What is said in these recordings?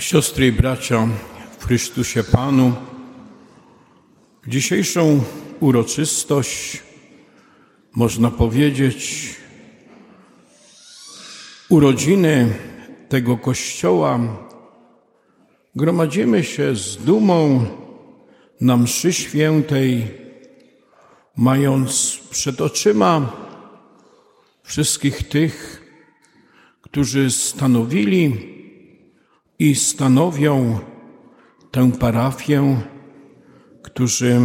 Siostry i bracia w Chrystusie Panu, dzisiejszą uroczystość można powiedzieć urodziny tego Kościoła gromadzimy się z dumą na mszy świętej, mając przed oczyma wszystkich tych, którzy stanowili i stanowią tę parafię, którzy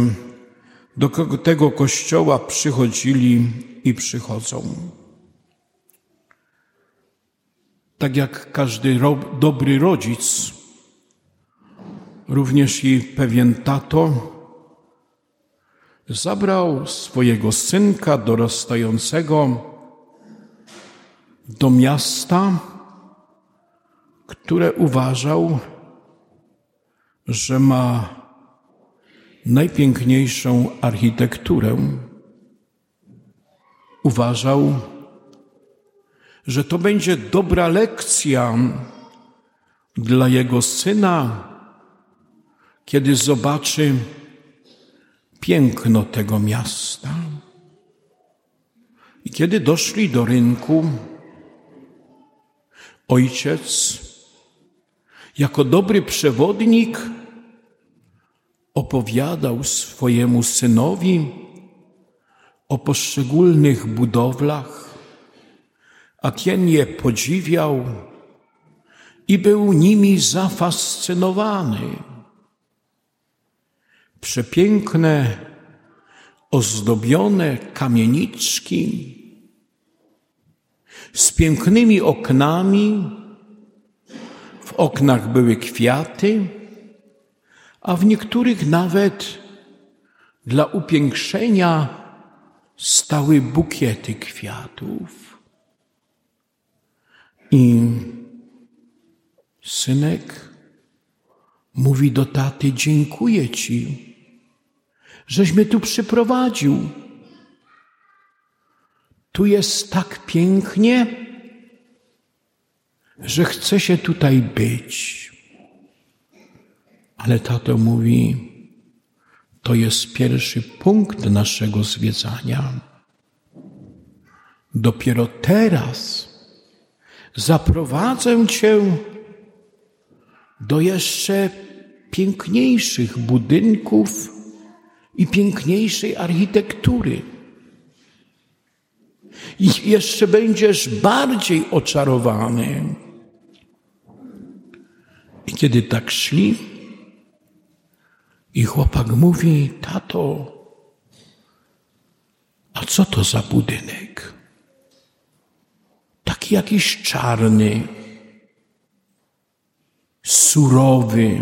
do tego kościoła przychodzili i przychodzą. Tak jak każdy dobry rodzic, również i pewien tato zabrał swojego synka dorastającego do miasta, które uważał, że ma najpiękniejszą architekturę. Uważał, że to będzie dobra lekcja dla jego syna, kiedy zobaczy piękno tego miasta. I kiedy doszli do rynku, ojciec jako dobry przewodnik opowiadał swojemu synowi o poszczególnych budowlach, a ten je podziwiał i był nimi zafascynowany. Przepiękne, ozdobione kamieniczki z pięknymi oknami, oknach były kwiaty, a w niektórych nawet dla upiększenia stały bukiety kwiatów. I synek mówi do taty: Dziękuję ci, żeś mnie tu przyprowadził. Tu jest tak pięknie, że chce się tutaj być. Ale tato mówi, to jest pierwszy punkt naszego zwiedzania. Dopiero teraz zaprowadzę cię do jeszcze piękniejszych budynków i piękniejszej architektury. I jeszcze będziesz bardziej oczarowany. I kiedy tak szli, i chłopak mówi, tato, a co to za budynek? Taki jakiś czarny, surowy.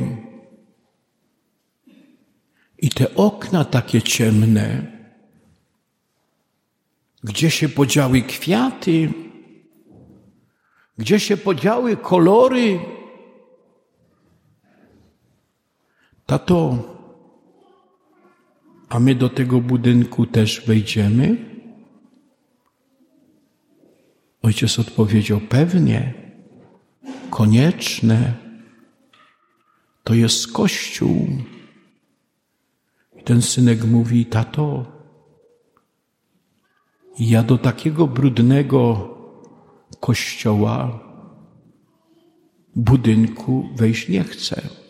I te okna takie ciemne. Gdzie się podziały kwiaty? Gdzie się podziały kolory? Tato, a my do tego budynku też wejdziemy? Ojciec odpowiedział: Pewnie, konieczne. To jest kościół. I ten synek mówi: Tato, ja do takiego brudnego kościoła, budynku wejść nie chcę.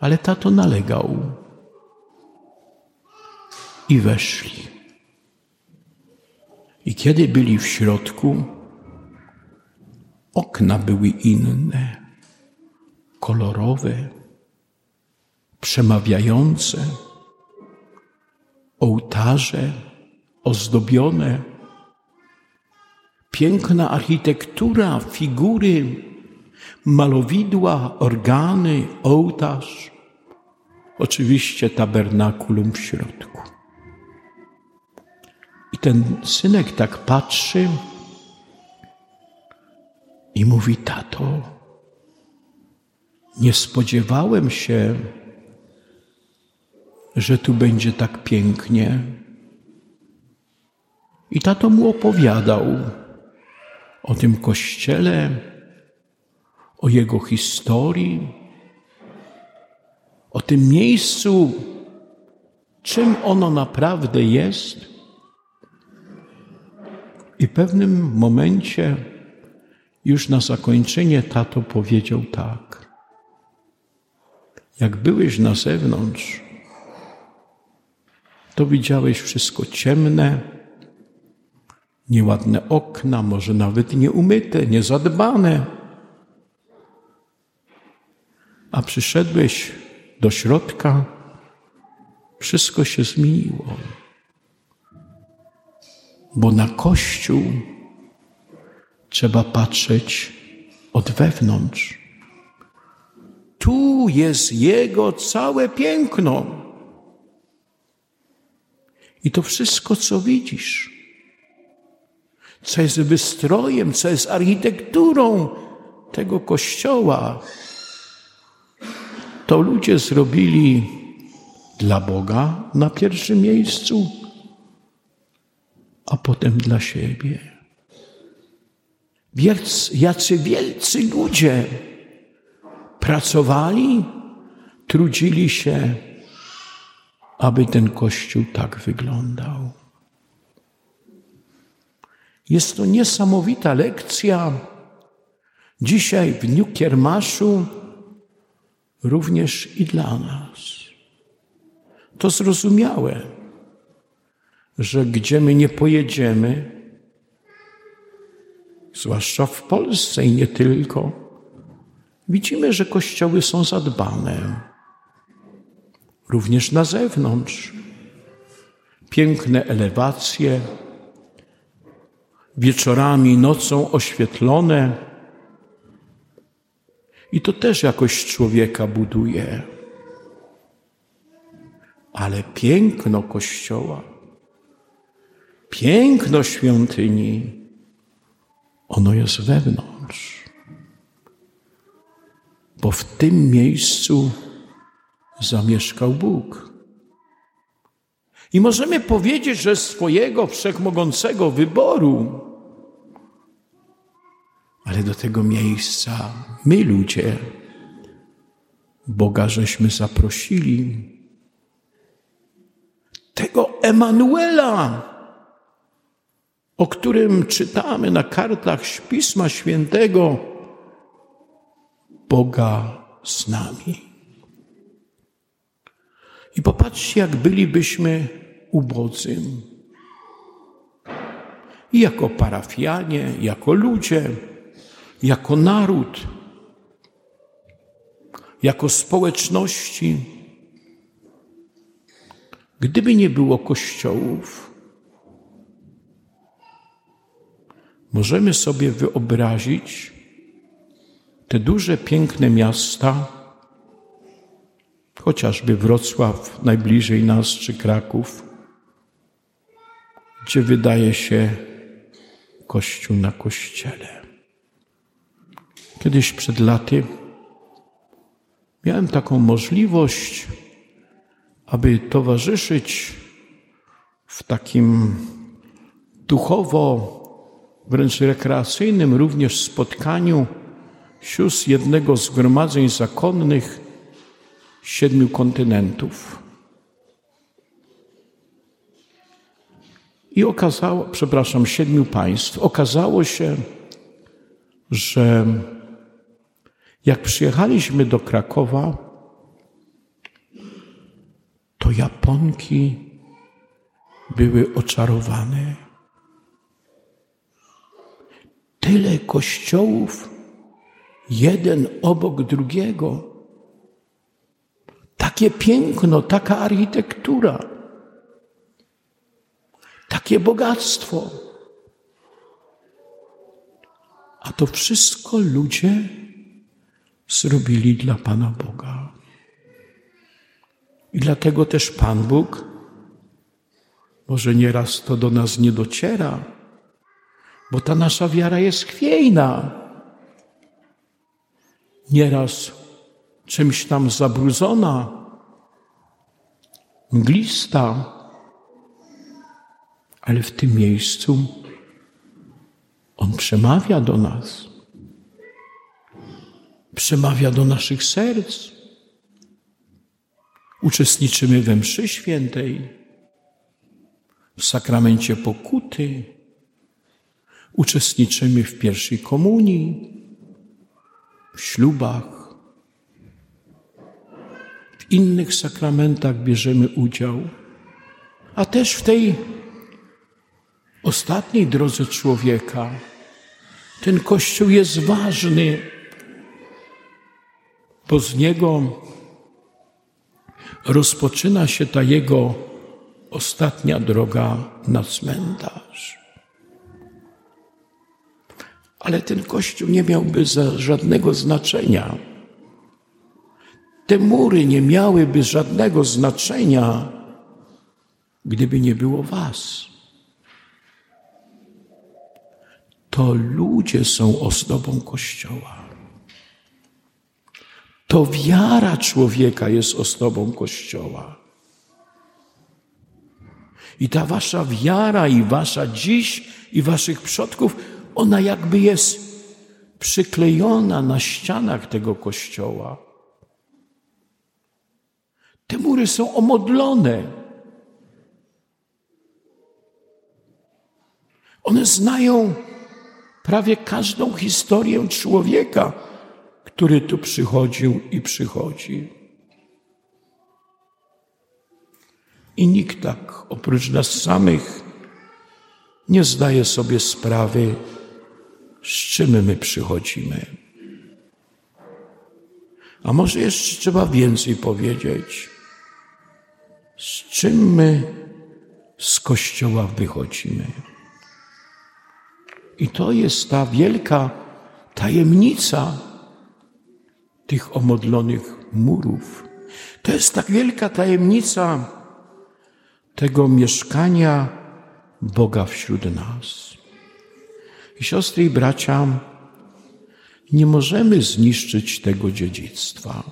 Ale tato nalegał. I weszli. I kiedy byli w środku, okna były inne, kolorowe, przemawiające, ołtarze ozdobione, piękna architektura, figury, malowidła, organy, ołtarz oczywiście tabernakulum w środku. I ten synek tak patrzy i mówi: Tato, nie spodziewałem się, że tu będzie tak pięknie. I tato mu opowiadał o tym kościele, o Jego historii, o tym miejscu, czym ono naprawdę jest. I w pewnym momencie, już na zakończenie, tato powiedział tak. Jak byłeś na zewnątrz, to widziałeś wszystko ciemne, nieładne okna, może nawet nieumyte, niezadbane. A przyszedłeś do środka, wszystko się zmieniło. Bo na Kościół trzeba patrzeć od wewnątrz. Tu jest Jego całe piękno. I to wszystko, co widzisz, co jest wystrojem, co jest architekturą tego kościoła, to ludzie zrobili dla Boga na pierwszym miejscu, a potem dla siebie. Wielc, jacy wielcy ludzie pracowali, trudzili się, aby ten kościół tak wyglądał. Jest to niesamowita lekcja. Dzisiaj w dniu Kiermaszu również i dla nas. To zrozumiałe, że gdzie my nie pojedziemy, zwłaszcza w Polsce i nie tylko, widzimy, że kościoły są zadbane, również na zewnątrz. Piękne elewacje, wieczorami, nocą oświetlone i to też jakoś człowieka buduje. Ale piękno Kościoła, piękno świątyni, ono jest wewnątrz. Bo w tym miejscu zamieszkał Bóg. I możemy powiedzieć, że swojego wszechmogącego wyboru do tego miejsca my ludzie Boga żeśmy zaprosili. Tego Emanuela, o którym czytamy na kartach Pisma Świętego, Boga z nami. I popatrzcie, jak bylibyśmy ubodzym. I jako parafianie, jako ludzie, jako naród, jako społeczności. Gdyby nie było kościołów, możemy sobie wyobrazić te duże, piękne miasta, chociażby Wrocław najbliżej nas, czy Kraków, gdzie wydaje się Kościół na kościele. Kiedyś przed laty miałem taką możliwość, aby towarzyszyć w takim duchowo, wręcz rekreacyjnym również spotkaniu sióstr jednego z zgromadzeń zakonnych siedmiu kontynentów. I okazało, przepraszam, siedmiu państw. Okazało się, że jak przyjechaliśmy do Krakowa, to Japonki były oczarowane. Tyle kościołów, jeden obok drugiego. Takie piękno, taka architektura, takie bogactwo. A to wszystko ludzie zrobili dla Pana Boga. I dlatego też Pan Bóg, może nieraz to do nas nie dociera, bo ta nasza wiara jest chwiejna. Nieraz czymś tam zabrudzona, mglista, ale w tym miejscu On przemawia do nas. Przemawia do naszych serc. Uczestniczymy we mszy świętej, w sakramencie pokuty, uczestniczymy w pierwszej komunii, w ślubach, w innych sakramentach bierzemy udział, a też w tej ostatniej drodze człowieka. Ten Kościół jest ważny, bo z niego rozpoczyna się ta jego ostatnia droga na cmentarz. Ale ten kościół nie miałby żadnego znaczenia. Te mury nie miałyby żadnego znaczenia, gdyby nie było Was. To ludzie są ozdobą Kościoła. To wiara człowieka jest ozdobą Kościoła. I ta wasza wiara i wasza dziś i waszych przodków, ona jakby jest przyklejona na ścianach tego kościoła. Te mury są omodlone. One znają prawie każdą historię człowieka, który tu przychodził i przychodzi. I nikt tak oprócz nas samych nie zdaje sobie sprawy, z czym my przychodzimy. A może jeszcze trzeba więcej powiedzieć. Z czym my z kościoła wychodzimy? I to jest ta wielka tajemnica tych omodlonych murów. To jest tak wielka tajemnica tego mieszkania Boga wśród nas. I siostry i bracia, nie możemy zniszczyć tego dziedzictwa.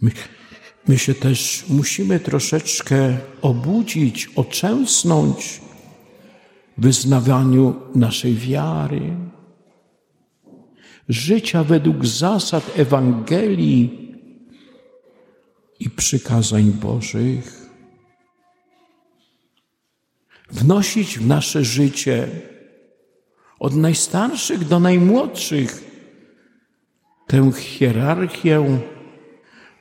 My, my się też musimy troszeczkę obudzić, oczęsnąć wyznawaniu naszej wiary, życia według zasad Ewangelii i przykazań Bożych. Wnosić w nasze życie od najstarszych do najmłodszych tę hierarchię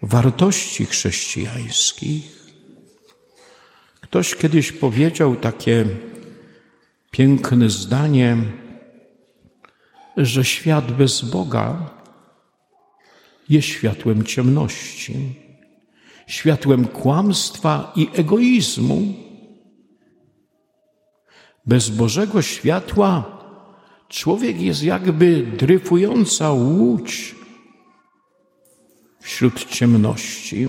wartości chrześcijańskich. Ktoś kiedyś powiedział takie piękne zdanie, że świat bez Boga jest światłem ciemności światłem kłamstwa i egoizmu. Bez Bożego światła człowiek jest jakby dryfująca łódź wśród ciemności.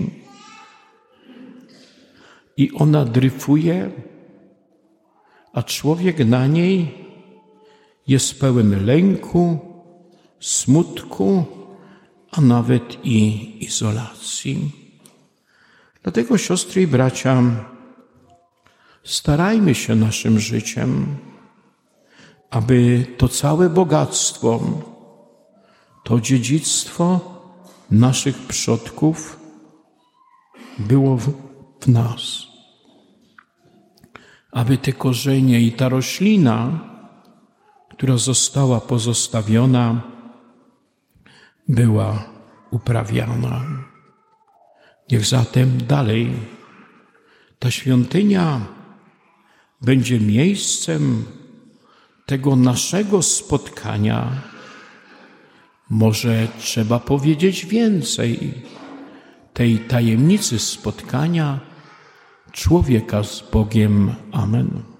I ona dryfuje, a człowiek na niej jest pełen lęku, smutku, a nawet i izolacji. Dlatego, siostry i bracia, starajmy się naszym życiem, aby to całe bogactwo, to dziedzictwo naszych przodków było w, nas. Aby te korzenie i ta roślina, która została pozostawiona, była uprawiana. Niech zatem dalej ta świątynia będzie miejscem tego naszego spotkania. Może trzeba powiedzieć więcej tej tajemnicy spotkania człowieka z Bogiem. Amen.